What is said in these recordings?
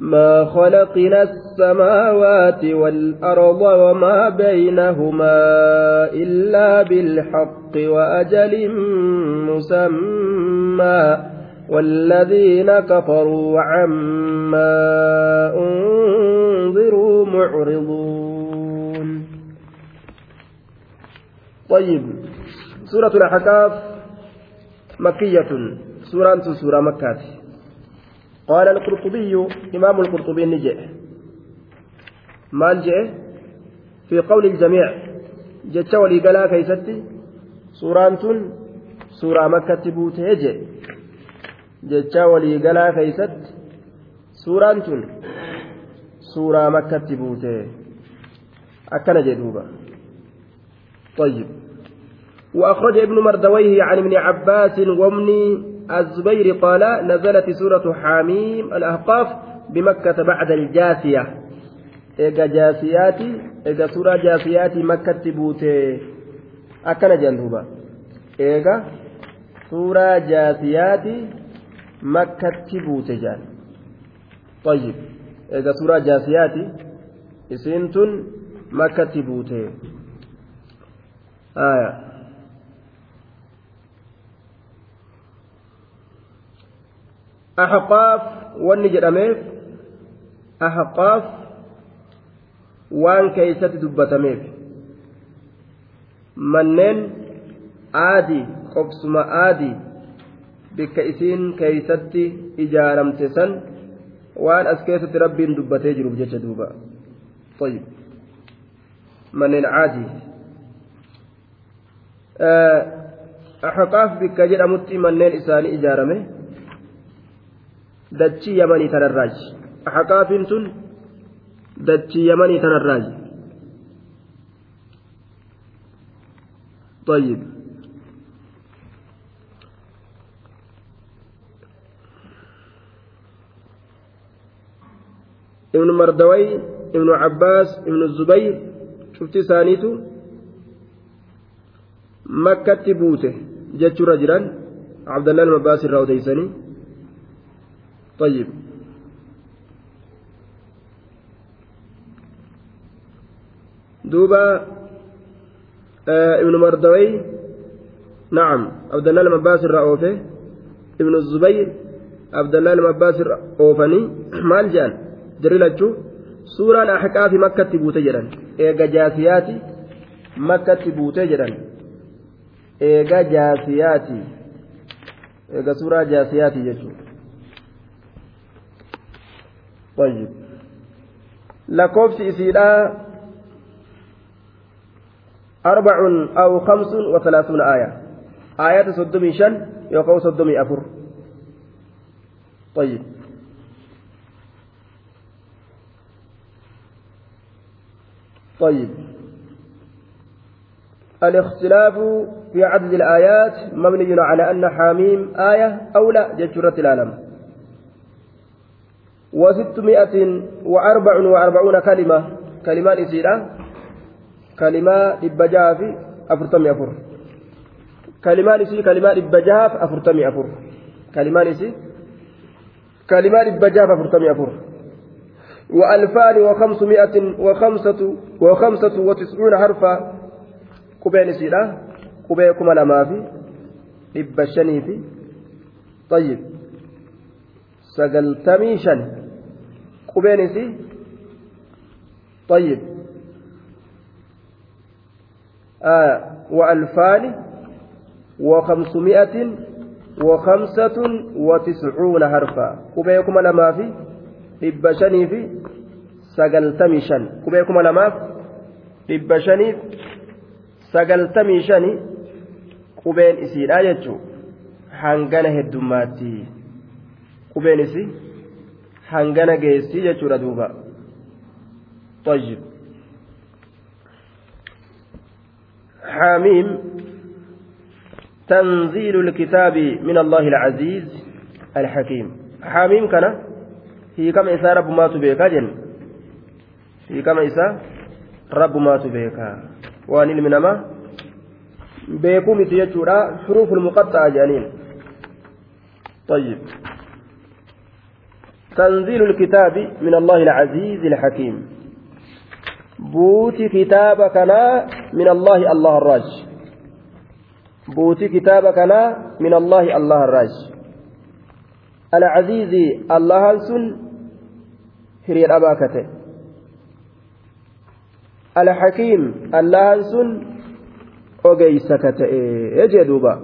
ما خلقنا السماوات والأرض وما بينهما إلا بالحق وأجل مسمى والذين كفروا عما أنذروا معرضون. طيب سورة الأحقاف مكية. سورة سورة مكة. قال القرطبي إمام القرطبي نجي maal jee fi qawli iljamiic jecha waliigalaa keeysatti suuraan tun suuraa makkatti buutee je jecha waliigalaa keeysatti suuraan tun suuraa makkatti buutee akkana jedhuuba طيب وأخرج ابن مردويه عن ابن عباس وابن الزبير قال نزلت سورة حاميم الأحقاف بمكة بعد الجاثية jaasiyaati eega suuraa jaasiyaati makkatti buute akkana jedhan duuba eega suuraa jaasiyaati makkatti buute jedhan طيب eega suuraa jaasiyaati isiin tun makkatti buute ahqaaf waan keeysatti dubbatameef manneen aadii qobsuma aadii bikka isiin keeysatti ijaaramte san waan as keessatti rabbiin dubbatee jiruuf jecha duuba طيب manneen aadii ahqaaf bikka jedhamutti manneen isaanii ijaarame dachii yamanii tanarraaji ahqaafiin tun dachii yamanii tanarraaji طيب ابن مردوي ابن عباس ابن الزبير شفت ثانيته مكة بوته جت رجلا عبد الله المباس الراوديسني طيب دوبا آه ابن مردوي نعم عبد الله المباس الرؤوفي ابن الزبير عبد الله المباس الرؤوفني مال جان suuraan ahqaafi makkatti buute jedhan eega jaasiyaati makkatti buute jedhan eega jaasiyaati eega suuraa jaasiyaati jechuudha طيب lakkoofsi isiidhaa أربع أو خمس وثلاثون آية. آيات صدمي شن يقول صدمي أفر. طيب. طيب. الاختلاف في عدد الآيات مبني على أن حاميم آية أو لا جشرة العالم. وستمائة وأربع وأربعون كلمة. كلمات إسيرة. كلمة إبجاف أفرتمي أفر. كلمات إسي كلمات إبجاف أفرتمي أفر. كلمات إسي كلمات إبجاف أفرتمي أفر. وألفان وخمسمائة وخمسة وخمسة وتسعون حرفا. قبين سيدا قبيكم لما في. إبشني في. طيب. سقلتمي شن قبين سي طيب آه وألفان وخمسمائة وخمسة وتسعون حرفا قبيكم لما في shan qubee kuma lamaaf dhibba shaniif sagaltamii shani qubeen isiidha jechuu hangana heddummaatti qubeen isii hangana geessii jechuudha duuba. طيب حاميم تنزيل الكتاب من الله العزيز الحكيم حاميم كان هي كما إسا رب ما تبيكا جن هي كما إسا رب ما تبيكا وأن المنما بيكو متيجورا حروف المقطعة جانين طيب تنزيل الكتاب من الله العزيز الحكيم. بوتي كتابكنا من الله الله الراج. بوتي كتابكنا من الله الله الراج. العزيز الله سن هرير أباكته. الحكيم الله سن أجيسكته يجدوبا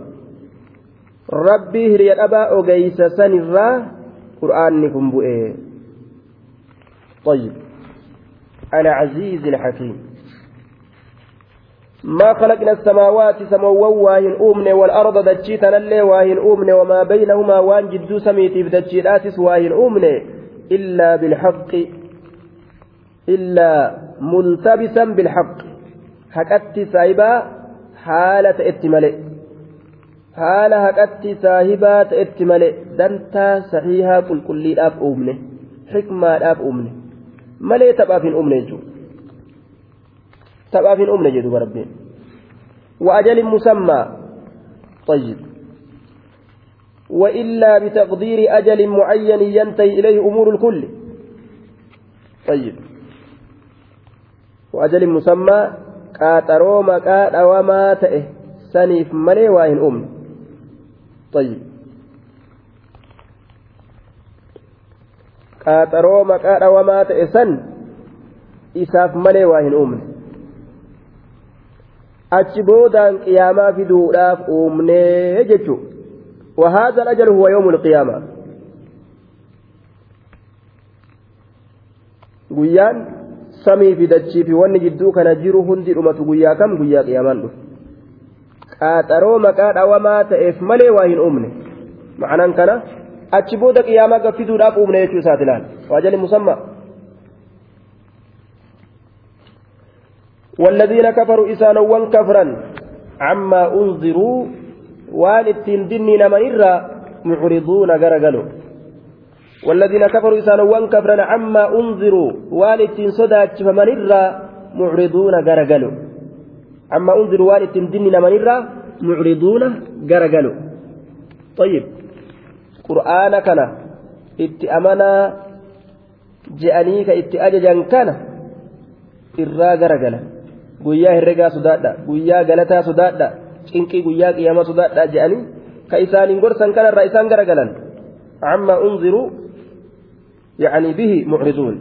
ربي هرير أبا أجيس سنرا قرآنكم بؤي طيب. العزيز الحكيم. ما خلقنا السماوات سموا واهن أومن والأرض دجيتنا اللي واهن أومن وما بينهما وان جدو سميتي بدجيلاتس واهن أومن إلا بالحق. إلا ملتبسا بالحق. هكأت سايبا حالة اتملئ haala haqatti saahibaa ta'etti malee dantaa sahihaa qulqulliidhaaf uumne xikmaadhaaf uumne malee taphaaf hin uumne jechuudha taphaaf hin uumne jedhu rabbiin وأجل مسمى طيب وإلا بتقدير أجل معين ينتهي إليه أمور الكل طيب وأجل مسمى قاترو مقاد وما تئه سنيف ملي واهن أم طيب maqaa dhawamaa ta'e san isaaf malee waa hin uumne achi boodaan qiyaamaa fiduudhaaf uumnee jechuu وهذا الأجل هو يوم القيامة guyyaan samii fi dachii fi wanni jidduu kana jiru hundi dhumatu guyyaa kam guyyaa qiyaamaan dhufu qaaxaroo maqaa dhawamaa ta'eef malee waa hin uumne ma'anaan kana achi booda qiyaamaa gaffiduudhaaf uumne jechuu isaati laal waajali musammaa والذين كفروا إسانوا كفرا عما أنذروا وان التين دنين من إرى معرضون غرقلوا والذين كفروا إسانوا كفرا عما أنذروا وان التين صدات فمن إرى معرضون غرقلوا وان التين دنين من إرى معرضون غرقلوا طيب قرآن كان اتأمنا جأنيك اتأججا كان irraa garagala guyyaa herregaa sodaadha guyyaa galataa sodaadha cinqii guyyaa qiyama sodaadha jedhanii ka isaaniin gorsan kanarraa isaan garagalan amma unziruu يعني به معرضون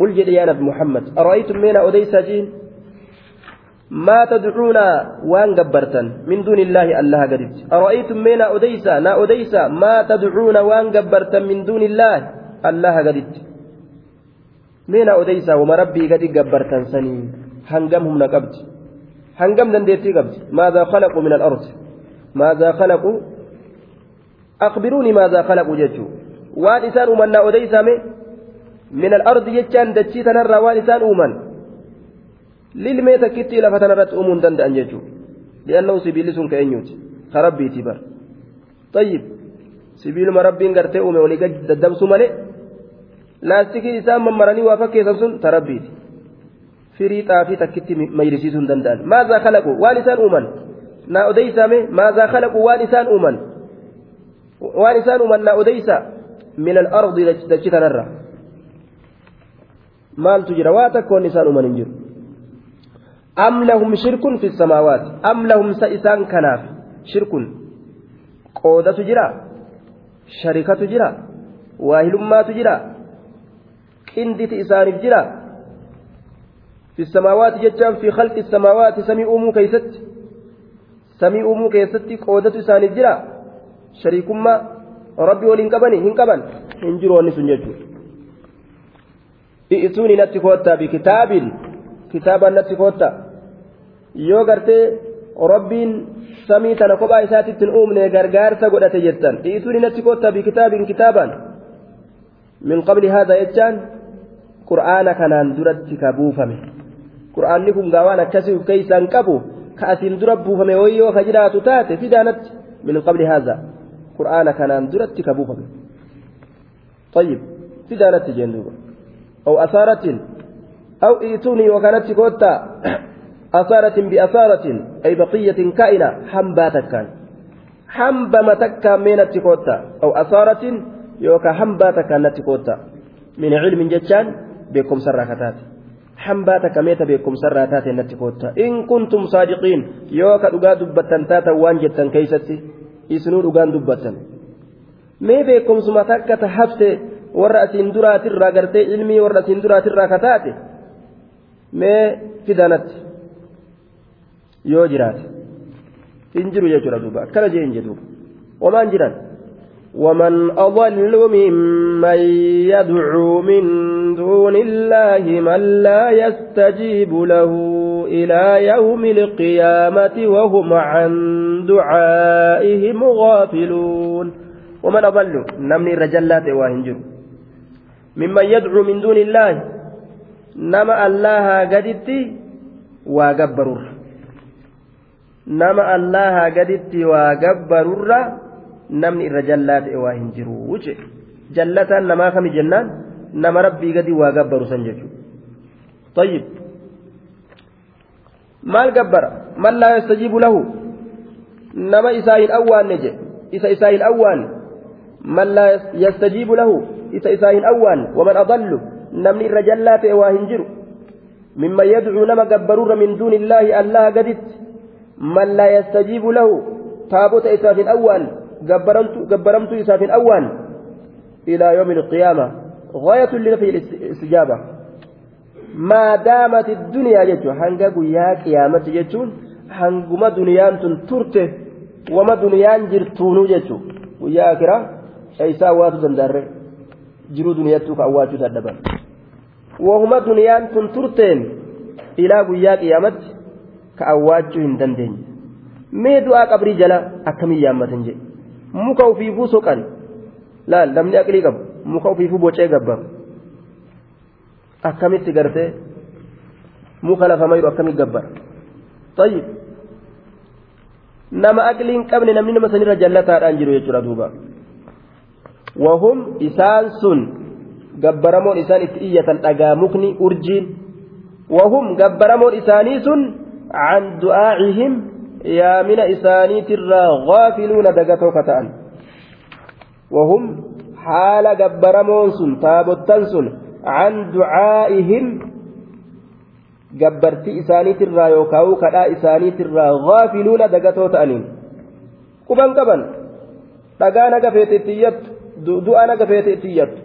قل jedhi yaa نبي محمد أرأيتم من odeessaa jechuun ما تدعون waan gabbartan من دون الله الله gadi أرأيتم mee odeessaa naa odeessaa ما تدعون waan gabbartan من دون الله الله gadi meena odeessaa wama rabbii gadi gabbartan sanii hangam humna qabdi hangam dandeettii qabdi ماذا خلقوا من الأرض maadaa khalaqu aqbiruuni maadaa khalaqu jechuu waan isaan uumannaa odeysame tanarraa waan isaan uuman lilmee takkitti lafa tanarratti uumuu hin danda'an jechuu li'annahu sibiilli sun ka eenyuuti ka rabbiiti bar طيب uume walii gad daddabsu malee laastikii isaan mammaranii waa fakkeessan sun tarabbiiti firii xaafii takkitti mayrisiisuu hin danda'an maazaa kalaqu waan isaan uuman naa odeysaame maazaa kalaqu waan isaan uuman waan isaan uuman naa odeysa min al-ardi dachi tanarra maaltu jira waa takkoon isaan uuman hin jiru am lahum shirkun fi samaawaati am lahum sa isaan kanaaf shirkun qoodatu jira sharikatu jira waahilummaatu jira qinditi isaaniif jira fi samaawaati jechaan fi khalqi samaawaati samii uumuu keeysatti samii uumuu keessatti qoodatu isaaniif jira shariikummaa rabbi waliin qabanii hin qaban hin jiru wanni sun jechuudha i'isuuni natti koottaa bikitaabin kitaabaan natti koottaa yoo gartee rabbiin samii tana kophaa isaatitti hin uumne gargaarsa godhate jettan i'isuuni natti koottaa bikitaabin kitaabaan min qabli haadha jechaan qur'aana kanaan duratti ka buufame qur'aanni kun gaawaan akkasii of keeysaan qabu ka asiin dura buufame wayyoo ka jiraatu taate fidaanatti min qabli haadha qur'aana kanaan duratti ka buufame طيب fidaanatti jeen duuba أو أثارة أو إيتوني وكانت كوتا أثارة بأثارة أي بقية كائنة حنباتك حنبما تكا مينة كوتا أو أثارة يوكا حنباتك نتكوتا من علم جتان بكم سراكتات حنباتك ميتا بكم سراكتات نتكوتا إن كنتم صادقين يوكا دقا دبتن تاتا وانجتا كيستي إسنو دقا دبتن mee beekumsuma takka ta hafte warra asiin duraatirraa gartee ilmii warra asiin duraatirraa kataate mee fidanatti yoo jiraate hin jiru jechuudha duuba akkana jee hin jedhuuba wamaan jiran ومن أضل ممن يدعو من دون الله من لا يستجيب له إلى يوم القيامة وهم عن دعائهم غافلون ومن أضل نمني رجلات واهنجر mimman yadcuu min duuni illaahi nama allahaa gaditti waa gabbarurra. Nama allahaa gaditti waa gabbarurra namni irra jallaa ta'e waa hin jiru wuce jallataan namaa kami jennaan? Nama rabbii gadi waa gabbaru san jechuudha. Tayyib. Maal gabbara? Man laa yastajiibu lahu? Nama isaa hin awwaanne je isa isaa hin awwaanne. Man yastajiibu lahu? Isa isaa hin awwaanne waman adallu namni irra jallaa ta'e waa hin jiru mimman yadcuu nama gabbarurra min duuni illaahi allaha gaditti man laa yastajiibu lahu taabota isaaf hin awwaanne gabbaramtu isaaf hin awwaan ilaa yoomi alqiyaama غاية لنفي الاستجابة ما دامت الدنيا جتو هنگا قيا قيامة جتون هنگما دنيان تنترته وما دنيان جرتونو جتو قيا jiruu duniyaattuu ka awwaachuu dadhaban. Wahuma duniyaan tun turteen ilaa guyyaa qiyaamatti ka awwaachuu hin dandeenye. Mee du'aa qabrii jala akkamii yaammatan jedhe muka ufiifuu soqan. Laal namni aqlii qabu muka ufiifuu bocee gabbam akkamitti gartee muka lafa mayiru akkamitti gabbara tayyib. Nama aqliin qabne namni nama sanirra jallataadhaan jiru jechuudha duuba. Gabbaramoon isaan itti iyyatan dhagaa mukni urjiin wahum gabbaramoon isaanii sun can du'aacihim yaamina isaaniitirraa gaafiluuna dagatoo kata'an wahum haala gabbaramoon sun taabottan sun can ducaa'ihim gabbartii isaaniitirraa yookaan kadhaa isaaniitirraa gaafiluuna dagatoo ta'aniin quban qaban dhagaa naga feete itti iyyattu du'a naga feete itti iyyattu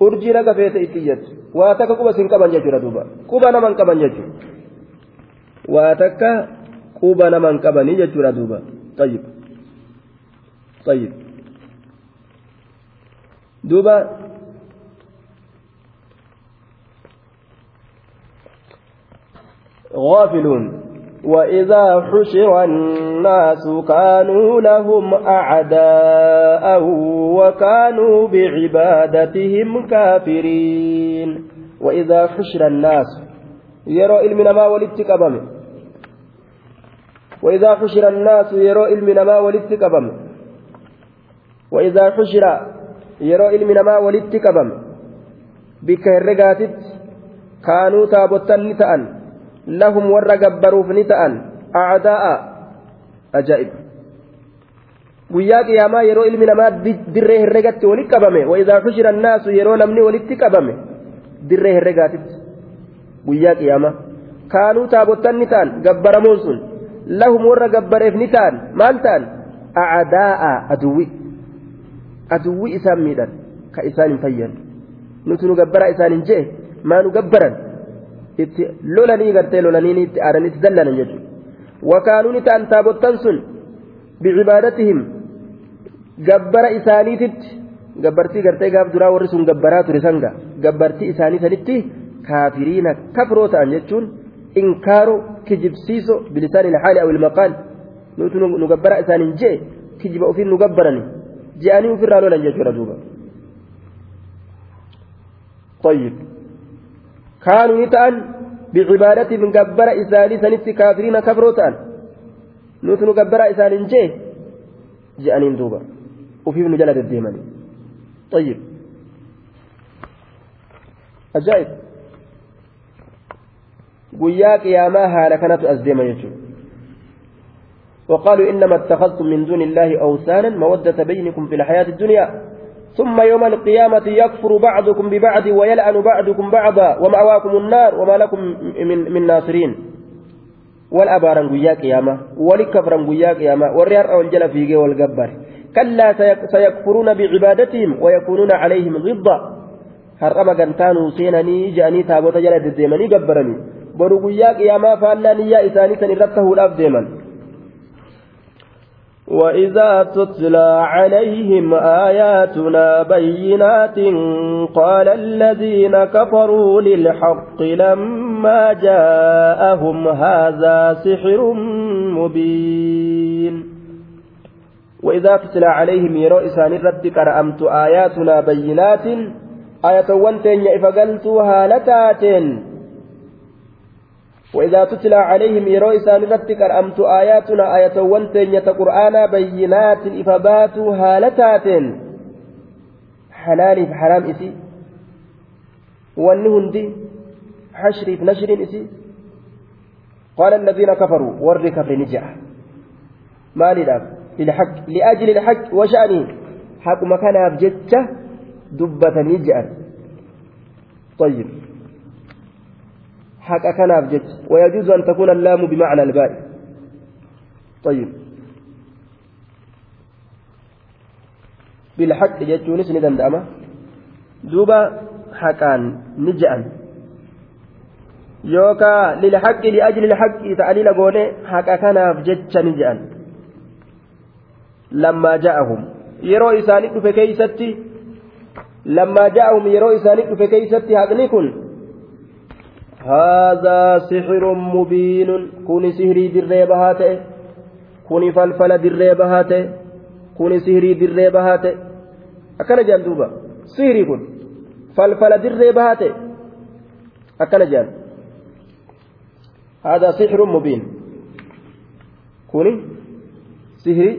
urjii naga feete itti iyyattu waa takka quba sin qaban jechuudha duuba quba naman qaban jechuudha waa takka quba naman qabanii jechuudha duuba tayyib tayyib duuba غافلون وإذا حشر الناس كانوا لهم أعداء وكانوا بعبادتهم كافرين وإذا حشر الناس يرى علمنا ما ولدت قبمه وإذا حشر الناس يروا علم ما ولدت قبم وإذا حشر يروا علم ما ولدت قبم بك الرقاتت كانوا تابوتا نتأن lahum warra gabbaruuf ni ta'an acdaa'a ajaa'ib guyyaa qiyaamaa yeroo ilmi namaa dirree herregatti walitti qabame waidaa xushira annaasu yeroo namni walitti qabame dirree herregaatitti guyyaa qiyaamaa kaanuu taabotan ni ta'an gabbaramoon sun lahum warra gabbareef ni ta'an maal ta'an acdaa'a aduwwi aduwwi isaan miidhan ka isaan hin fayyan nuti nu gabbaraa isaan hin je'e maa nu gabbaran itti lolanii gartee lolanii itti aadan itti dallanan jechuudha wakaanuu ni ta'an taabottan sun bicibaadatihim gabbara isaaniititti gabbartii gartee gaaf duraa warri sun gabbaraa ture sanga gabbartii isaanii sanitti kaafiriina kafroo ta'an jechuun inkaaru kijibsiiso bilisaan ilhaali aw ilmaqaal nuti nu gabbara isaaniin jee kijiba ofiin nu gabbarani je'anii ofirraa lolan jechuudha duuba طيب كانوا يتأن بعبادتهم جبر إساني سنت كافرين كفروا تأن نوت نجبر إسان جيه جاءنين دوبا وفي مجلد الديماني. طيب. أجائب qiyaamaa haala kanatu as deema jechuudha وقالوا إنما اتخذتم من دون الله أوثانا مودة بينكم في الحياة الدنيا. ثم يوم القيامة يكفر بعضكم ببعض ويلعن بعضكم بعضا ومأواكم النار وما لكم من, من ناصرين. والأبارا قيا قيامة ولكفرا قيا قيامة والريار أو الجل فيقه والقبر. كلا سيكفرون بعبادتهم ويكونون عليهم ضدا هرقما قنتانوا سينني جاني تابوت جل ديمني قبرني. qiyaamaa faallaa niyyaa isaanii san irratti tahuudhaaf deeman وإذا تتلى عليهم آياتنا بينات قال الذين كفروا للحق لما جاءهم هذا سحر مبين وإذا تتلى عليهم يرو إسان الرد كرأمت آياتنا بينات آية وانتين إفقلتها لتاتين وإذا تتلى عليهم يرو إسان رتك أرأمت آياتنا آية وانتين قرآنا بينات إفبات هالتات حلال حرام إسي والنهندي حشري نشر إسي قال الذين كفروا ور كفر نجع ما للحق لأجل الحق وشأنه. حق مكان أبجدته دبة نجع طيب. حق كناف جت. ويجوز أن تكون اللام بمعنى الباء. طيب. بالحق جتونس ندندأمة دوبا حقان نجأن. يوكا للحق لأجل الحق تعليل قولي حق كناف جت نجأن. لما جاءهم. يرو إساني فكيستي لما جاءهم يرو إساني فكيستي حقني كن هذا سحر مبين. كوني سهري دري بهاته كوني فلفل دري بهاته كوني سهري دري بهاته أكن جان دوبا. سهري فلفل دري بهاته أكن جان. هذا سحر مبين. كوني سهري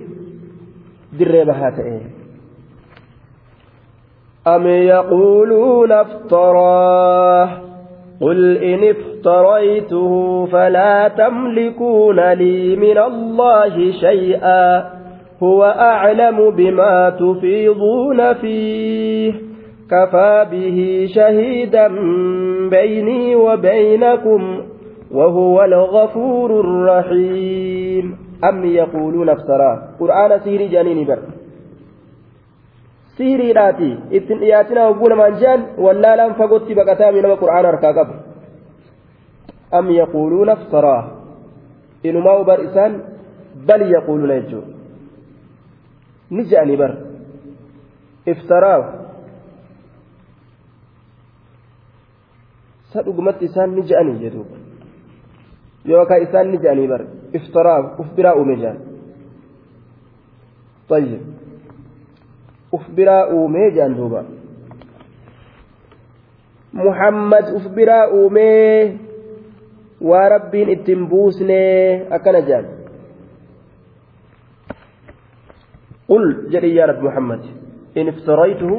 دري بهاته أم يقولون افتراه؟ قل إن افتريته فلا تملكون لي من الله شيئا هو أعلم بما تفيضون فيه كفى به شهيدا بيني وبينكم وهو الغفور الرحيم أم يقولون افتراه قرآن سيري جانين بر siiriidhaati ittiin dhiyaatina hogguu namaan jehan wallaalaan fagootti baqataa nama qura'aana harkaa qabu am yaquuluuna iftaraa inumaa ubar isaan bal yaquuluuna jechuudha ni je'anii bar iftaraa sa dhugumatti isaan ni je'anii jedhuuba yookaan isaan ni je'anii bar iftaraa uf biraa uume jehan طيب uf biraa uumee jedhan duuba muhammad uf biraa uumee waa rabbiin ittiin buusnee akkana jedhan qul jedhi yaa rabbi muhammad in iftaraytuhu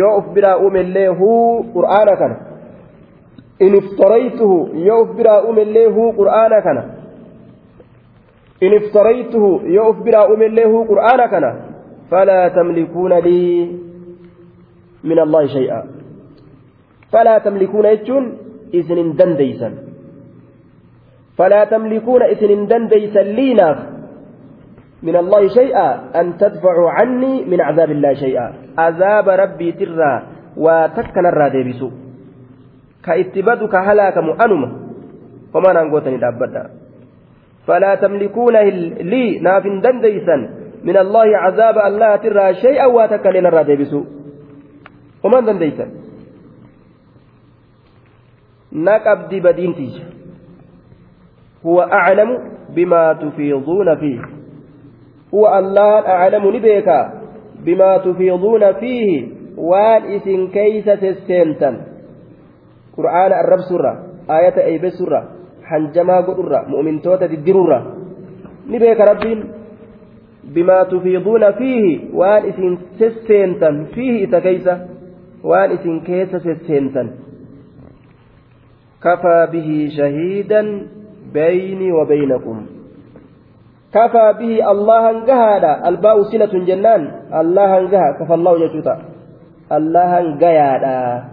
yoo uf biraa uume illee huu qur'aana kana in iftaraytuhu yoo uf biraa uume illee huu qur'aana kana in iftaraytuhu yoo uf biraa uume illee huu qur'aana kana فلا تملكون لي من الله شيئا. فلا تملكون يجون إذن دنديسا فلا تملكون إذن دنديسا لينا من الله شيئا أن تدفعوا عني من عذاب الله شيئا. عذاب ربي ترى وتكن الرادي بسوء. كإتبادك هلاك مؤنمة وما ننقوتني دابدا فلا تملكون لي ناف دنديسا من الله عذاب الله ترى شيئا واتكلنا الرادبسو ومن دنديتا نقبد بدينتي هو أعلم بما تفيضون فيه. هو الله أعلم نبيك بما تفيضون فيه. وان إسن كيسة السنتن قرآن الرب سورة آية أيب سورة حنجما قدرة مؤمن توتا تدرورة نبيك ربين بما تفيضون فيه وان إسن سسنتن فيه إتكيسة وان إسن كيسة سسنتن كفى به شهيدا بيني وبينكم. كفى به الله انقهادا الباء سلة جنان. الله انقها كفى الله جتوتا الله انقيادا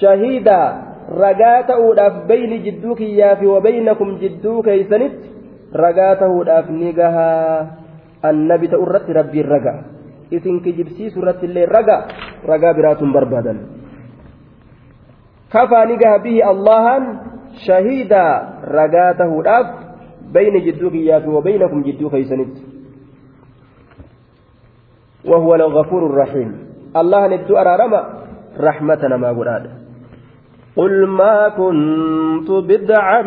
شهيدا. ta'uudhaaf bayni jidduu kiyyaafi wabaynakum jidduu keeysanitti ragaa ta'uudhaaf ni gahaa rabbiin raga isin kijibsiisu irratti illee raga ragaa biraatun barbaadan kafaa ni gaha bihi allahan shahiidaa ragaa ta'uudhaaf bayni jidduu kiyyaafi wabaynakum jidduu keeysanitti وهو الغفور الرحيم الله ندو أرارما رحمتنا ما قرآن قل ما كنت بدعا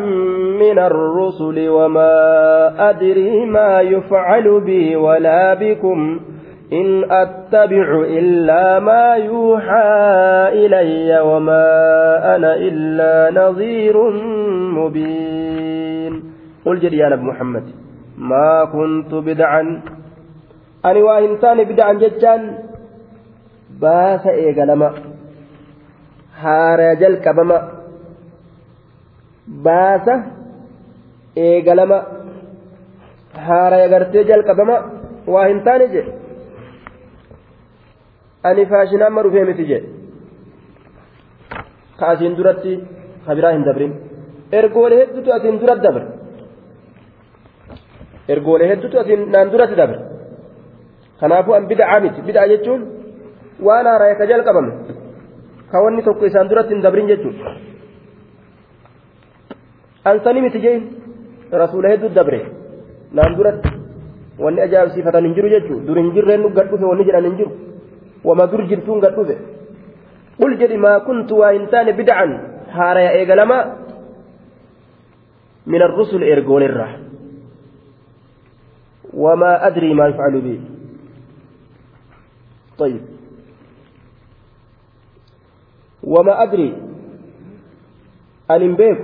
من الرسل وما أدري ما يفعل بي ولا بكم إن أتبع إلا ما يوحى إلي وما أنا إلا نظير مبين قل جل يا محمد ما كنت بدعا أني وإنسان بدعا جدا باس إيقلما haaraya jalqabama baasa eegalama haaraya gartee jalqabama waa hin taane je ani faashinaa amma dhufee miti je ka asiin duratti ka biraa hin dabrin. Ergoolee hedduutu asiin duratti dabre. Ergoolee hedduutu asiin naan duratti dabre. Kanaafuu an bida'aa miti. Bida'aa jechuun waan haaraya ka jalqabame ka wanni tokko isaan duratti hin dabrin jechuudha ansanii miti jeen rasuula hedduu dabre naan duratti wanni ajaa'ibsiifatan hin jiru jechuudha dur hin jirreen gad dhufe wanni jedhan hin jiru wama dur jirtuun gad dhufe qul jedhi maa kuntu waa hin taane bid'an haaraya eegalamaa الرسل إرجول الرح وما أدري ما يفعل به طيب وما أدري أن بيك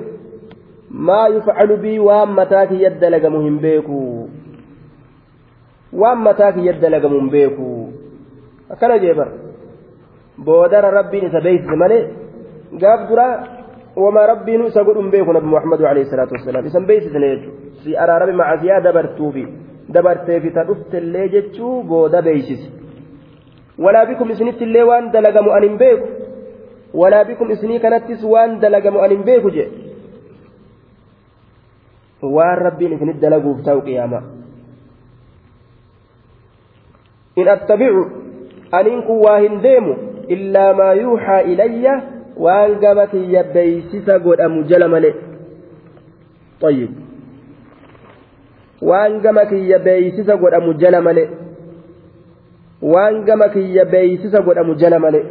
ما يفعل بي وام متاك يد لقمهم بيكو وام متاك يد لقمهم بيكو أكنا جيبر بودر ربي نسبيت مالي قاف درا وما ربي نسقل بيكو نبي محمد عليه الصلاة والسلام إسم بيت سنيجو في أرى ربي مع زيادة دبرتوبي dabartee fi tadhuftellee jechuu booda beeysise walaa bikum isinitti illee waan dalagamu an hin beeku walaa bikum isinii kanattis waan dalagamu an hin beeku je waan rabbiin isinit dalaguuf ta'u qiyaama in attabicu aniin kun waa hin deemu illaa maa yuuxaa ilayya waan gama kiyya beeysisa godhamu jala male طيب waan gama kiyya beeysisa godhamu jala male waan gama kiyya beeysisa godhamu jala male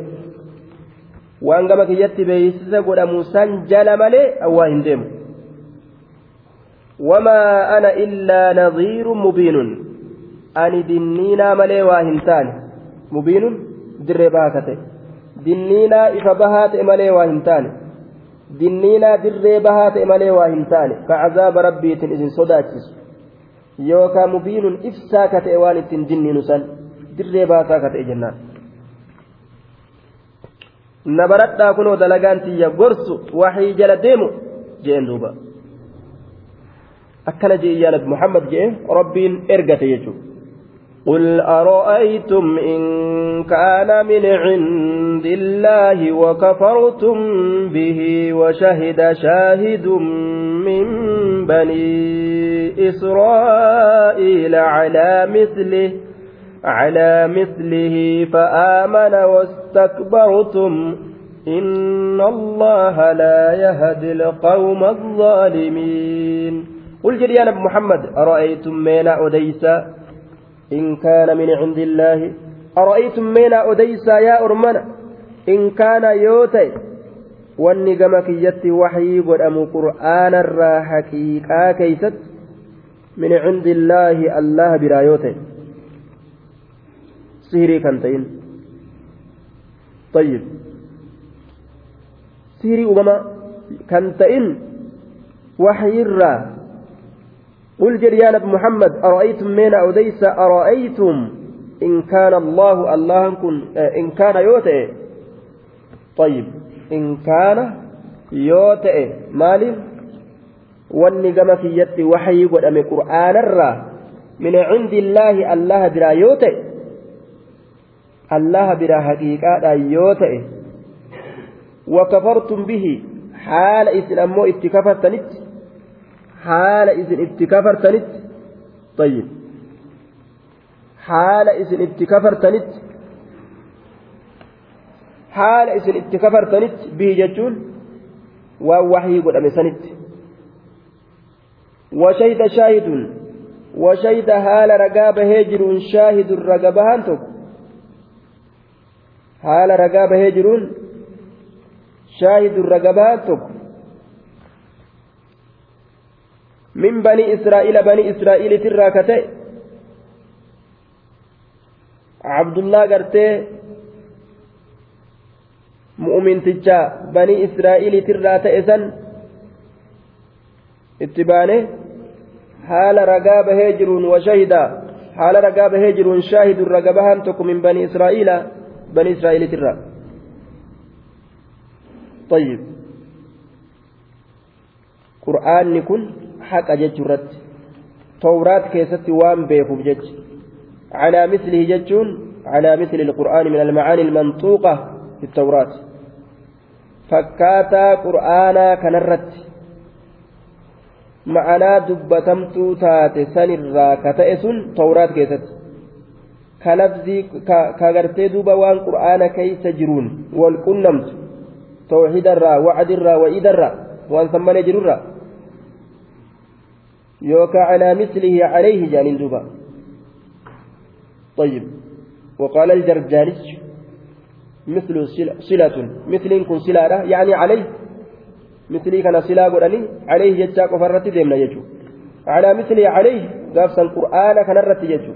waan gama kiyyatti beeysisa godhamu san jala malee awwaa hin deemu. Wamaa ana illaa nadhiirun mubiinun. Ani dinniinaa malee waa hin taane. Mubiinun dirree bahaa ka ta'e. Dinniinaa ifa bahaa ta'e malee waa hin taane. Dinniinaa dirree bahaa ta'e malee waa hin isin sodaachisu. Yookaan mubiinun ibsaa ka ta'e waan ittiin dinniinu san dirree baasaa ka ta'e jennaan na baradhaa kunoo dalagaan tiyya gorsu waxii jala deemu jeen duuba akkana jee yaa nabi muhammad jee rabbiin ergate jechuudha قل أرأيتم إن كان من عند الله وكفرتم به وشهد شاهد من بني إسرائيل على مثله على مثله فآمن واستكبرتم. إن الله لا يهدي القوم الظالمين. قل جريان محمد أرأيتم مينا أديس إن كان من عند الله. أرأيتم مينا أديسا يا أرمنا إن كان يوتي. wanni gama kiyyatti waxyii godhamu qur'aana irraa haqiiqaa keeysatti min cindi illaahi allaha biraa sihirii kan ta'in سيري أمما كان تئن وحي الرّا. قل جريان ابن محمد أرأيتم من أوديس أرأيتم إن كان الله الله كن إن كان يوتئ. طيب. إن كان يوتئ. مالي؟ wanni gama kiyyatti waxyii godhame qur'aanarraa min cindi illaahi allaha biraa yoo ta'e allaha biraa haqiiqaadhaan yoo ta'e wakafartum bihi haala isin ammoo itti kafartanitti haala isin itti kafartanitti طيب isin itti kafartanitti haala isin itti kafartanitti bihi jechuun waan waxyii godhame sanitti وشهد شاهد وشهد هال رقاب هجر شاهد رقبهان تك هال رقاب هجر شاهد رقبهان تك. من بني إسرائيل بني إسرائيل تراكته عبد الله قرتي مؤمن تجا بني إسرائيل تراته إسن اتبانه حال رقاب هجر وشهد حال رقاب هجر شاهد رقبهان تك من بني إسرائيل. بني إسرائيل ترى طيب قرآن كن حق ججرت توراة كيست وان بيكم جج على مثله ججون على مثل القرآن من المعاني المنطوقة في التوراة فكاتا قرآنا كنرت ma'anaa dubbatamtuu taate sanirraa ka ta'e sun tawraat keessatti ka lafzii ka gartee duuba waan qur'aana keeysa jiruun wal qunnamtu tawxiidarraa wacdirraa wa'iidarraa waan san malee jirurraa yookaa calaa mislihi calayhi jaaniin duuba طيب وقال الجرجاني مثل صلة مثل كن صلة يعني عليه مثلي كان سلا قراني عليه جتا قفرت ديمنا يجو على مثلي عليه قافصا القرآن كان رت يجو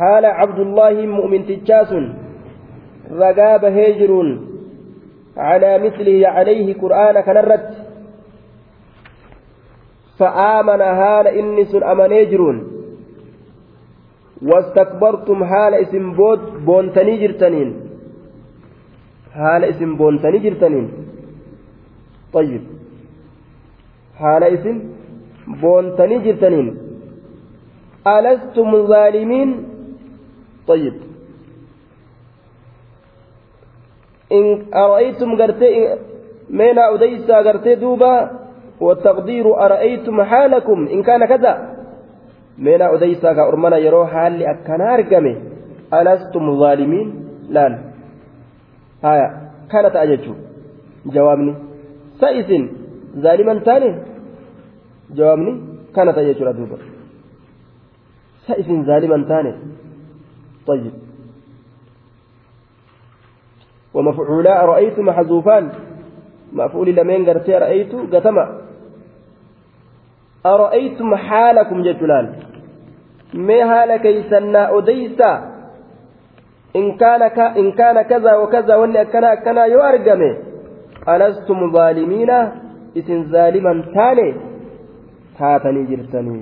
عبد الله مؤمن تجاس رقاب هجر على مثله عليه قرآن كان رت فآمن هال إنس أمن يجرون واستكبرتم حال اسم بود بونتني جرتنين. حال اسم بونتني جرتنين. طيب. حال اسم بونتني جرتنين. ألستم ظالمين طيب. إن أرأيتم قرتي مين أديسا قرتي دوبا والتقدير أرأيتم حالكم إن كان كذا. مين أديسا كأرمنا يرو حال أكنا أرقمي. ألستم ظالمين؟ لا. هايا كانت أججو. جوابني. سائسن ظالما تاني جوابني. كانت أججو دوبا. سائسن ظالما تاني طيب. ومفعولا رأيت محذوفان. مفعول لمن قرتي رأيت قتما أرأيتم حالكم جتلان ما حال كيسنا أديسا إن كان ك... إن كان كذا وكذا وإن كان كان يؤرجمه ألستم ظالمين؟ إسن ظالما تاني. تاتني جرتني.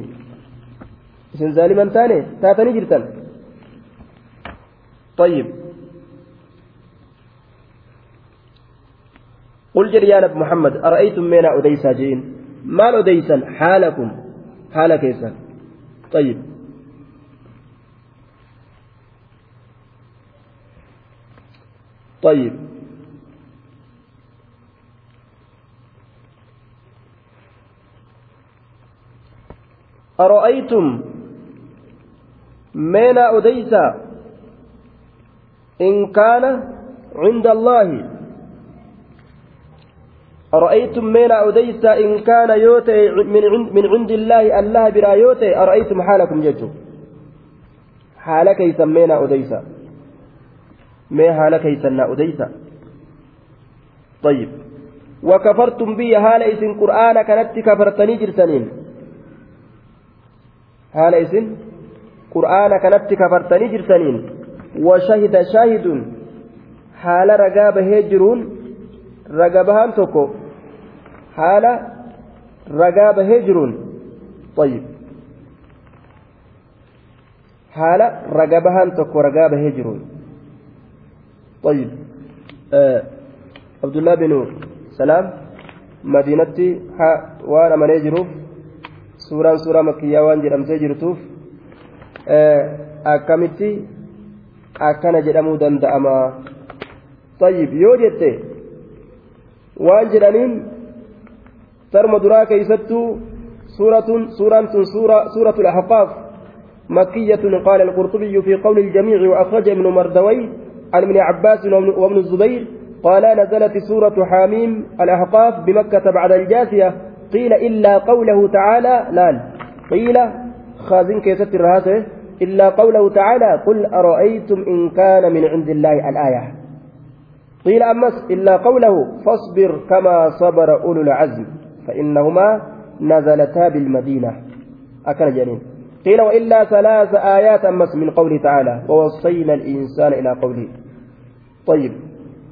إسن ظالما تاني. تاتني جرتن طيب. قل جريان ابو محمد أرأيتم من أديسا جين مال أديسا حالكم. حال كيسا. طيب. طيب. أرأيتم من أديسا إن كان عند الله. أرأيتم من أديس إن كان يوتي من عند, من عند الله الله برا يوتي؟ أرأيتم حالكم mee naa odeysa mee haala keeysan naa odeysa طيب. وكفرتم بي هال إسن قرآن كانت كفرتني جرتنين هال إسن قرآن كانت كفرتني جرتنين وشهد شاهد. حال رقاب هجرون رقبهان تكو حال رقاب هجرون طيب. حال رقبهان تكو رقاب هجرون طيب. آه عبد الله بن سلام مدينتي وأنا من يجروف suuraan suuraa makiyyaa waan jedhamtee jirtuuf akkamitti akkana jedhamuu danda'ama. Tayyib yoo jette waan jedhaniin tarma duraa keeysattuu suuratun suuraan tun suuratu al-ahqaaf مكية قال القرطبي في قول الجميع وأخرج ابن مردوي عن ابن عباس وابن الزبير قال نزلت سورة حاميم الأحقاف بمكة بعد الجاثية قيل إلا قوله تعالى لال قيل خازن كيست الرهاسة إلا قوله تعالى قل أرأيتم إن كان من عند الله الآية. قيل أمس إلا قوله فاصبر كما صبر أولو العزم فإنهما نزلتا بالمدينة. أكل جنين. قيل وإلا ثلاث آيات أمس من قوله تعالى ووصينا الإنسان إلى قوله. طيب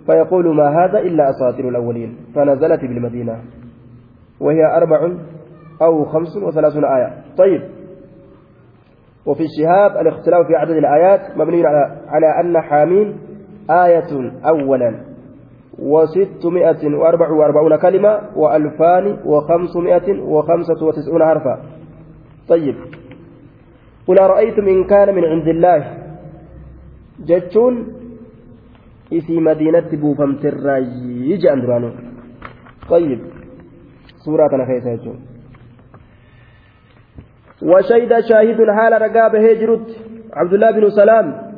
فيقول ما هذا إلا أساطير الأولين فنزلت بالمدينة وهي أربع أو خمس وثلاثون آية. طيب وفي الشهاب الاختلاف في عدد الآيات مبني على أن حامين آية أولا وستمائة وأربع وأربعون كلمة وألفان وخمسمائة وخمسة وتسعون حرفا. طيب. قل أرأيتم إن كان من عند الله جتشون؟ isii madiinatti buufamterraayi jedhan duraanuu طيب. سورة أنا خيسة يجون وشهد شاهد حال رقاب هجرت عبد الله بن سلام.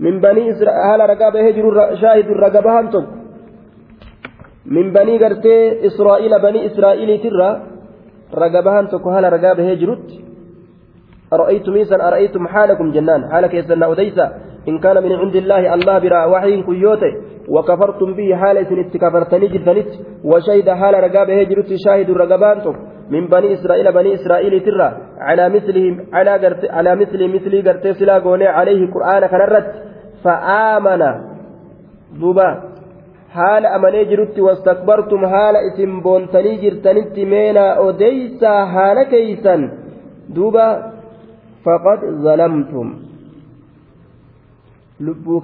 من بني إسرائيل رقاب هجر شاهد رقبها أنتم. من بني قرتي إسرائيل بني إسرائيل ترى رقبها أنتم حال رقاب هجرت أرأيتم إيسا أرأيتم حالكم جنان؟ حالك يسنى أديسا إن كان من عند الله الله برا وحي كيوته وكفرتم به حال إسن اتكفرتني جدنت. وشهد حال رقاب هجرت شاهد رقبانتم من بني إسرائيل بني إسرائيل ترى على مثلهم على قرت على مثل مثل قرت سلا عليه قرآن كنرت فآمن. دوبا حال أمني جرت واستكبرتم حال إسم بونتني جرتنت مينا أديسا حال كيسا دوبا فقد ظلمتم.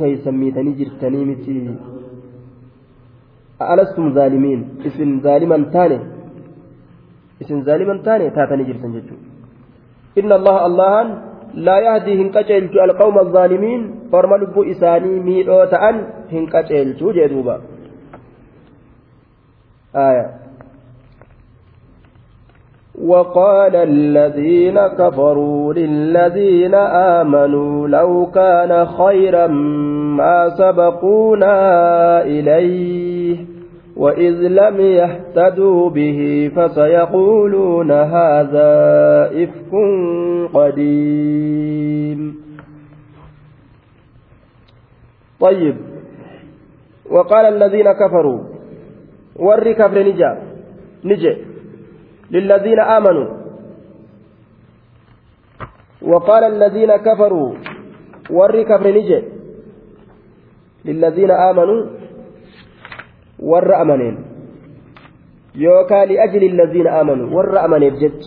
keeysan miitanii jirtanii miti alastum zaalimiin isin zaaliman taane isin zaaliman taane taatanii jirtan jechuudha inna allaha allahan laa yahdii hin qaceelchu alqawma azaalimiin orma lubbuu isaanii miidhoo ta'an hin qaceelchu jee duuba aayaa وقال الذين كفروا للذين آمنوا لو كان خيرا ما سبقونا إليه وإذ لم يهتدوا به فسيقولون هذا إفك قديم. طيب. وقال الذين كفروا ور كفر نجا نجي للذين آمنوا. وقال الذين كفروا ور كفر نجي للذين آمنوا ور أمنين يوكا لأجل الذين آمنوا ور أمنين بجج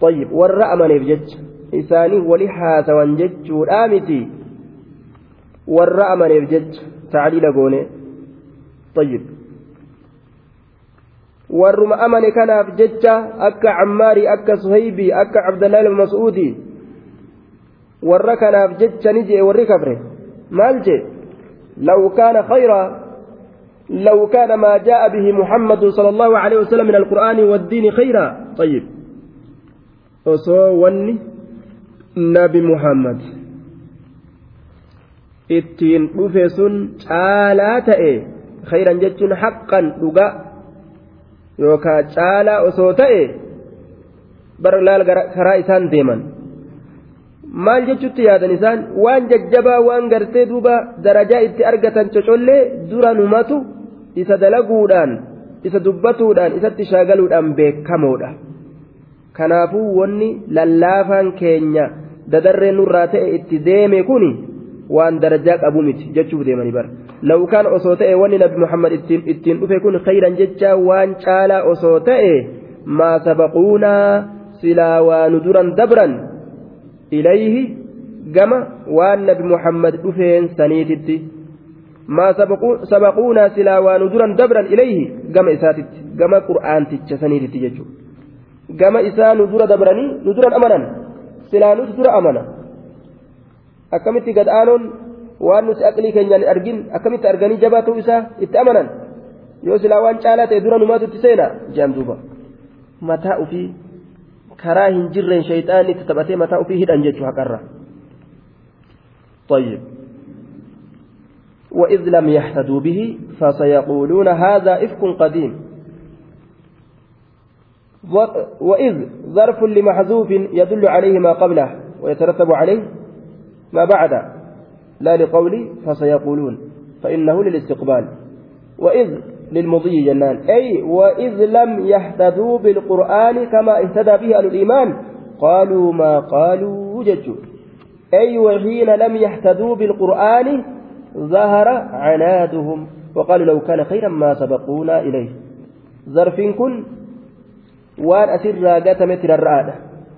طيب ور أمنين بجج إساني ولحاس وانجج والآمتي ور أمنين بجج تعليل قوني طيب warruma amane kanaaf jecha akka cammaarii akka suhaybii akka cabdallaa ilma mas'uudii warra kanaaf jecha ni jee warri kafre maal jee law kaana khayraa لو كان ما جاء به محمد صلى الله عليه وسلم من القرآن والدين خيرا طيب أصوني نبي محمد caalaa ta'e khayran jechuun haqqan dhuga yookaan caalaa osoo ta'e bar laal karaa isaan deeman maal jechutti yaadan isaan? Waan jajjabaa waan gartee duuba darajaa itti argatan cocollee dura numatu isa dalaguudhaan isa dubbatuudhaan isatti shaagaluudhaan beekamoodha. Kanaafuu wanni lallaafaan keenya dadarree nurraa ta'e itti deeme kuni waan darajaa qabu miti jechuuf deemanii bara. Lawkaan osoo ta'e wanni nabi muhammad ittiin dhufe kun khayran jecha waan caalaa osoo ta'e maa sabaquunaa silaa waanu duran dabran ilayhi gama waan nabi muhammad dhufeen saniititti. Maa sabaquunaa silaa waanu duran dabran ilayhi gama isaatitti gama qur'aanticha saniititti jechuudha gama isaa nu dura dabranii nu duran amanan silaa nuti dura amana. Akkamitti gad aanoon waan nuti aqlii keenyaan argin akkamitti arganii jabaa ta'uu isaa itti amanan? Yoo silaa waan caalaa ta'e dura numaatu itti seena jaan duuba. Mataa ofii karaa hin jirreen shayxaanni itti taphatee mataa ofii hidhan jechuu haqarra. طيب وإذ لم يهتدوا به فسيقولون هذا إفك قديم وإذ ظرف لمحذوف يدل عليه ما قبله ويترتب عليه ما بعد لا لقول فسيقولون فإنه للاستقبال وإذ للمضي جنان. أي وإذ لم يهتدوا بالقرآن كما اهتدى به أهل الإيمان قالوا ما قالوا ججوا أي وحين لم يهتدوا بالقرآن ظهر عنادهم وقالوا لو كان خيرا ما سبقونا إليه. ظرف كن وان أسر قتم ترى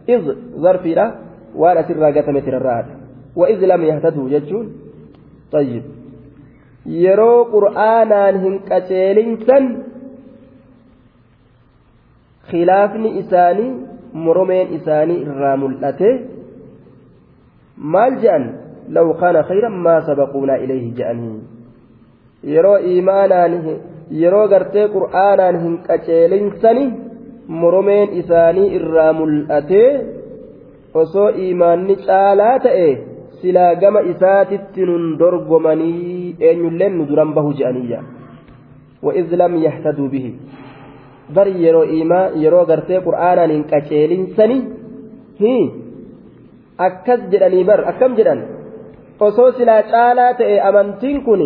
إذ ظرف لا وان أسر قتم ترى وإذ لم يهتدوا ججون طيب. Yeroo qur'aanaan hin qaceelinsan khilaafni isaanii moromeen isaanii irraa mul'ate maal je'an law kaana khayran maa sabaquunaa ilayhi je'anii yeroo iimaanaan yeroo gartee qur'aanaan hin qaceelinsani moromeen isaanii irraa mul'ate osoo iimaanni caalaa ta'e silaa gama isaatitti nun dorgomanii eenyulleen nu duran bahu je'aniyya وإذ لم يهتدوا به بر يرو إيما يرو غرتي قرآنا ننقشيلين سني هي أكس جدني بر أكم جدن osoo silaa caalaa ta'e amantiin kun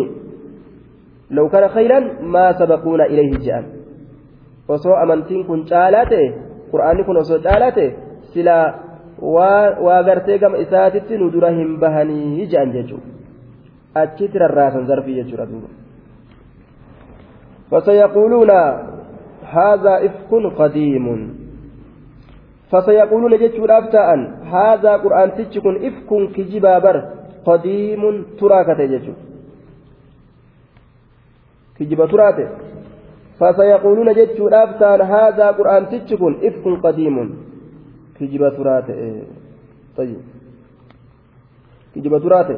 law kana khayran maa sabaquuna ilayhi je'an osoo amantiin kun caalaa ta'e qur'aanni kun osoo caalaa ta'e silaa waa gartee gama isaatitti nu dura hin bahanii je'an jechuudha achitti rarraasan zarfii jechuudha duuba فسيقولون هذا إفك قديم فسيقولون جتشون أفتاء هذا قرآن تجكن إفك كجبا بر قديم تراكة جتشو كجبا تراته فسيقولون جتشون أفتاء هذا قرآن تجكن إفك قديم كجبا تراته طيب كجبا تراته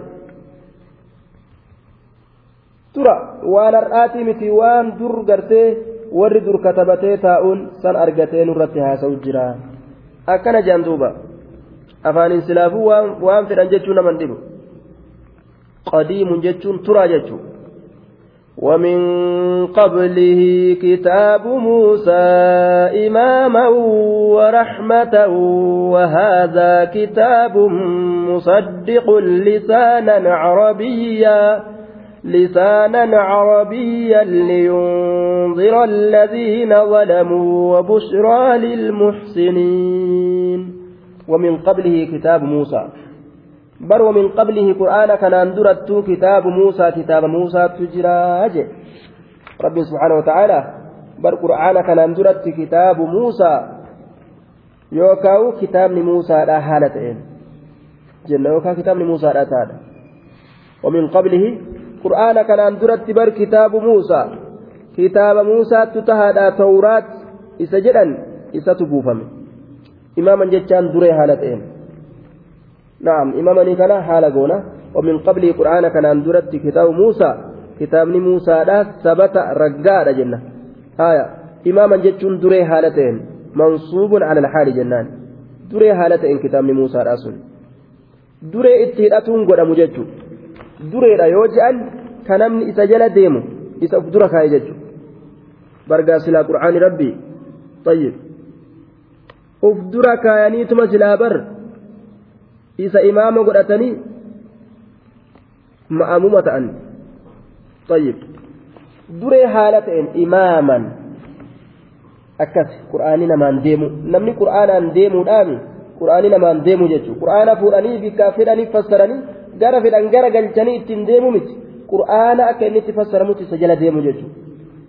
tura waan har'aatii miti waan dur gartee warri dur katabatee taa'uun san argatee nurratti haasa'u jira akkana jaan duuba afaaniin silaafuu waan fedhan jechuu naman dhibu qadiimun jechuun turaa jechuu ومن قبله كتاب موسى إماما ورحمة وهذا كتاب مصدق لسانا عربيا لسانا عربيا لينذر الذين ظلموا وبشرى للمحسنين. ومن قبله كتاب موسى. بر ومن قبله قرآن كان أندرت كتاب موسى كتاب موسى تجراج رب سبحانه وتعالى بر قرآن كان أندرت كتاب موسى يوكاو كتاب موسى لا حالتين جنة يوكا كتاب موسى لا تعالى ومن قبله qur'aana kanaan duratti bar kitaabu muusaa kitaaba muusaattu tahaadha tawraat isa jedhan isatu buufame imaaman jechaan duree haala ta'een naam imaamanii kana haala goona ومن قبله قرآن كان درت كتاب موسى كتاب موسى لا ثبت رجاء جنة آية إماما جتشون دري هالتين منصوب على الحال جنان دري هالتين كتاب موسى راسل دري اتهدأتون قد مجتشو dureedha yoo je'an ka namni isa jala deemu isa uf dura kaa'e jechuudha bargaa silaa qur'aani rabbii tayyib uf dura kaayaniituma silaa bar isa imaama godhatanii ma'amuma ta'an طيب duree haala ta'een imaaman akkas qur'aanii namaan deemu namni qur'aanaan deemuudhaami qur'aanii namaan deemu jechuudha qur'aana fuudhanii bikka fedhanii fassaranii gara fedhan gara galchanii ittiin deemu miti qur'aana akka inni itti fassaramutti isa jala deemu jechuudha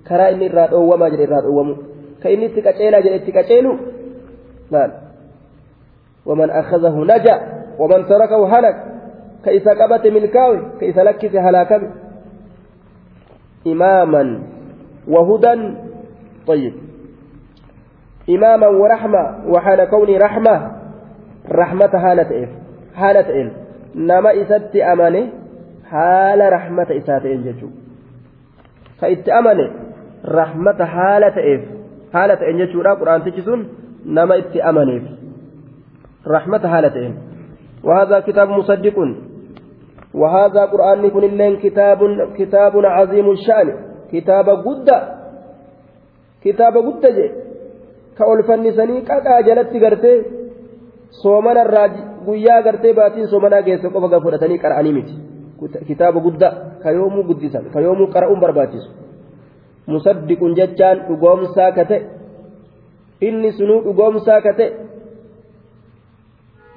karaa inni irraa dhoowwamaa jedhe irraa dhoowwamu ka inni itti qaceelaa jedhe itti qaceelu maal waman akhazahu naja halak ka isa qabate milkaawe ka isa lakkise halaakame imaaman wahudan طيب إماما ورحمة وحال كوني رحمة رحمة هالة إيه هالة إيه nama isatti amane haala rahmata isaa ta'een jechuudha ka itti amane rahmata haala ta'eef haala ta'een jechuudha quraantichi sun nama itti amaneef rahmata haala ta'een وهذا كتاب مصدق وهذا قرآن كن اللين كتاب كتاب عظيم الشأن كتاب قدة كتاب قدة جي كأولفن سني كاكا جلت قرتي soomana irraa guyyaa gartee baatiin soomanaa geesse qofa gaa fudhatanii qara'anii miti kitaaba guddaa kayoomuu guddisan kayoomuu qara'uun barbaachisu musaddiqun jechaan dhugoomsaa ka ta'e inni sunuu dhugoomsaa ka ta'e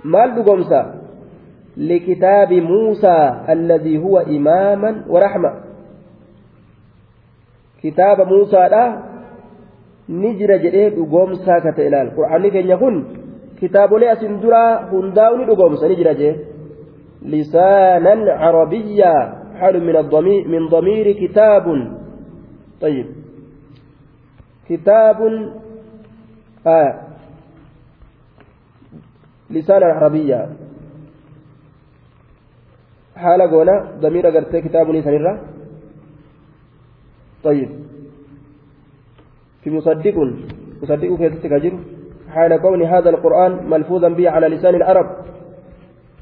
maal dhugoomsaa likitaabi muusaa alladii huwa imaaman warahma kitaaba muusaadha ni jira jedhee dhugoomsaa ka ta'e ilaal qur'aanni keenya kun kitaabolee asin duraa hundaa'u ni dhugoomsa ni jira jee lisaanan carabiyyaa حال من الضمير من ضمير كتاب طيب كتاب آه لسانا عربيا حال قونا ضمير قرتي كتاب نيسان طيب. في مصدق مصدق كيف حال كون هذا القرآن ملفوظا به على لسان العرب.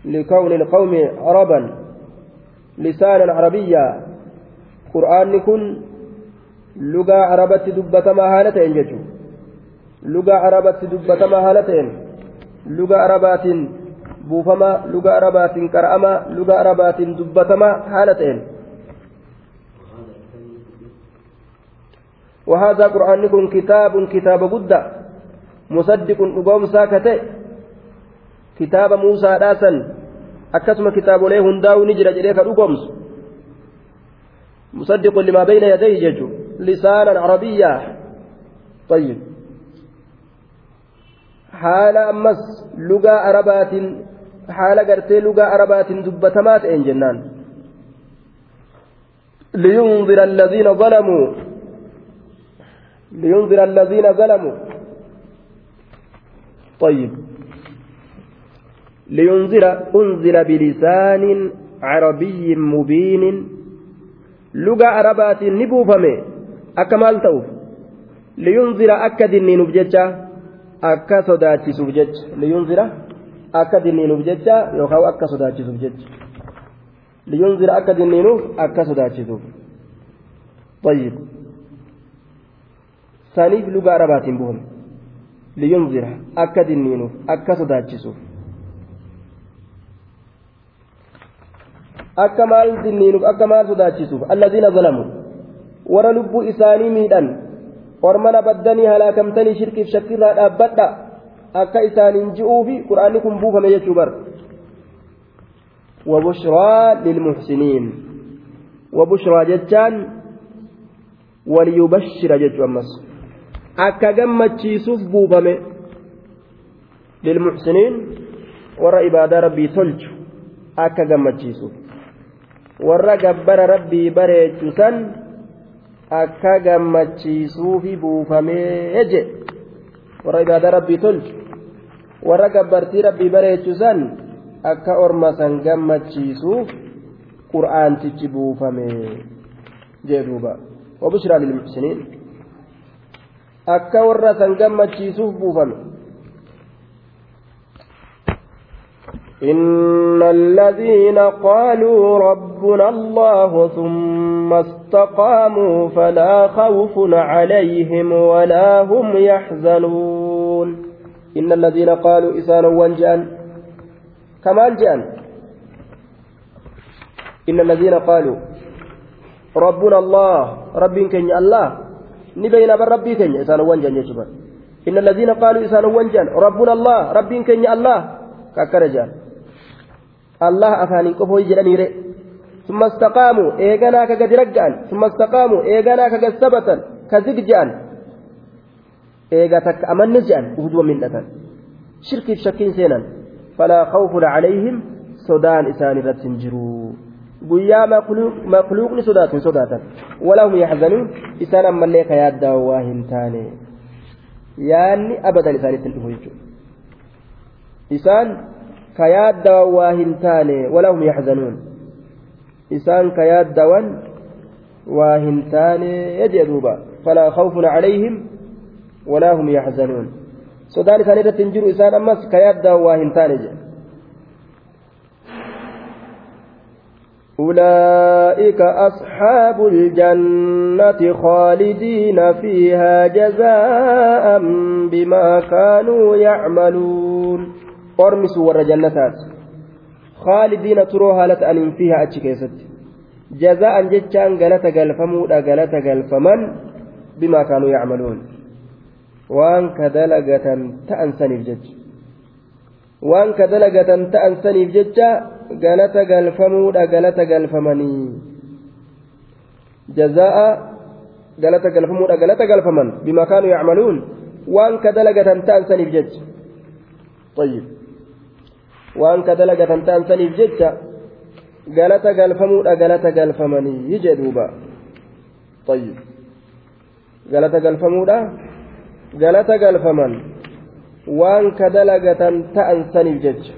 لكون القوم عربا. لسانا عربيا قرآن كن لغة عربة دبتما هالتين ججو لغة عربة دبتما هالتين. لغة عربات بوفما لغة عربات كرأما لغة عربات دبتما هالتين وهذا قرآن كن كتاب كتاب قدّة مصدق نقوم ساكته. كتاب موسى راسا أكسم كتاب له هنداو نجر جريك نقومس مصدق لما بين يديه ججو لسانا عربيا. طيب. حال أمس لغة عربات حال قرتي لغة عربات دبتمات إن جنان لينذر الذين ظلموا طيب. لينذر أنزل بلسان عربي مبين. لغة عربات نبوفمي. أكمال توف. لينذر أكد نبجتة أكا صداتي سبجت لينذر أكد نبجتة يوخاو أكا صداتي سبجت لينذر أكد نبجتة أكا صداتي طيب ثاني لغة عربات بهم لينذر أكد النينوف أكا صداتشسوف أكا مال دنينوف أكا مال صداتشسوف الذين ظلموا ورا لب إساني ميدان ormana baddanii halaakamtanii shirkiif shakkirraa dhaabbadha. Akka isaaniin ji'uufi qura'aanni kun buufame jechuu bar wabushraa lilmuxsiniin wabushraa jechaan waliyubashira jechuu ammas. Akka gammachiisuuf buufame lilmuxsiniin warra ibaadaa rabbii tolchu akka gammachiisuuf. Warra gabbara rabbii bareechu san akka gammachiisuufi buufamee jedhe warra ibaadaa rabbii tolchu warra gabbartii rabbii bareechusan akka orma san gammachiisuuf qur'aantichi buufame jedhuuba wabushiraa lilmuxsiniin akka warra san gammachiisuuf buufame. إن الذين قالوا ربنا الله ثم استقاموا فلا خوف عليهم ولا هم يحزنون. إن الذين قالوا إسان وانجان كمال جان. إن الذين قالوا ربنا الله رب كن الله. نبين بر ربي كن إسان وانجان يجبر إن الذين قالوا إسان وانجان ربنا الله رب كن الله. ككرجان الله أفاني كفو يجرني ثم استقاموا إيغانا كقد رجعان ثم استقاموا إيغانا كقد ثبتا كزججان إيغا تك أمن جان وهدوء من أتن شركي شكين سينا فلا خوف عليهم صدان إسان رتنجروا guyyaa makluuqni sodaatu hin sodaatan walahum yaxzanuun isaan ammallee ka yaaddaa waa hin taane yaanni abadan isaanitti hin dhufu jechuudha isaan isaan ka yaaddawan waa hin taane jee duuba falaa khawfun calayhim walaa hum yaxzanuun sodaan isaan irratti hin jiru isaan ammas ka yaaddaa waa hin taane jee أولئك أصحاب الجنة خالدين فيها جزاء بما كانوا يعملون أرمس ور جنتات خالدين تروها لتأن فيها أتشكيست جزاء جتشان قالت قلفمودا قالت قلفمن بما كانوا يعملون وان كدلقة تأنسني جج وان كدلقة تأنسني جج galata galfamuudha galata galfamanii jazaa'a galata galfamuudha galata galfaman bima kaanuu yacmaluun waan ka dalagatan ta'an saniif jecha طيب waan ka dalagatan ta'an saniif jecha galata galfamuudha galata galfamanii duuba طيب galata galfamuudha galata galfaman waan ka dalagatan ta'an saniif jecha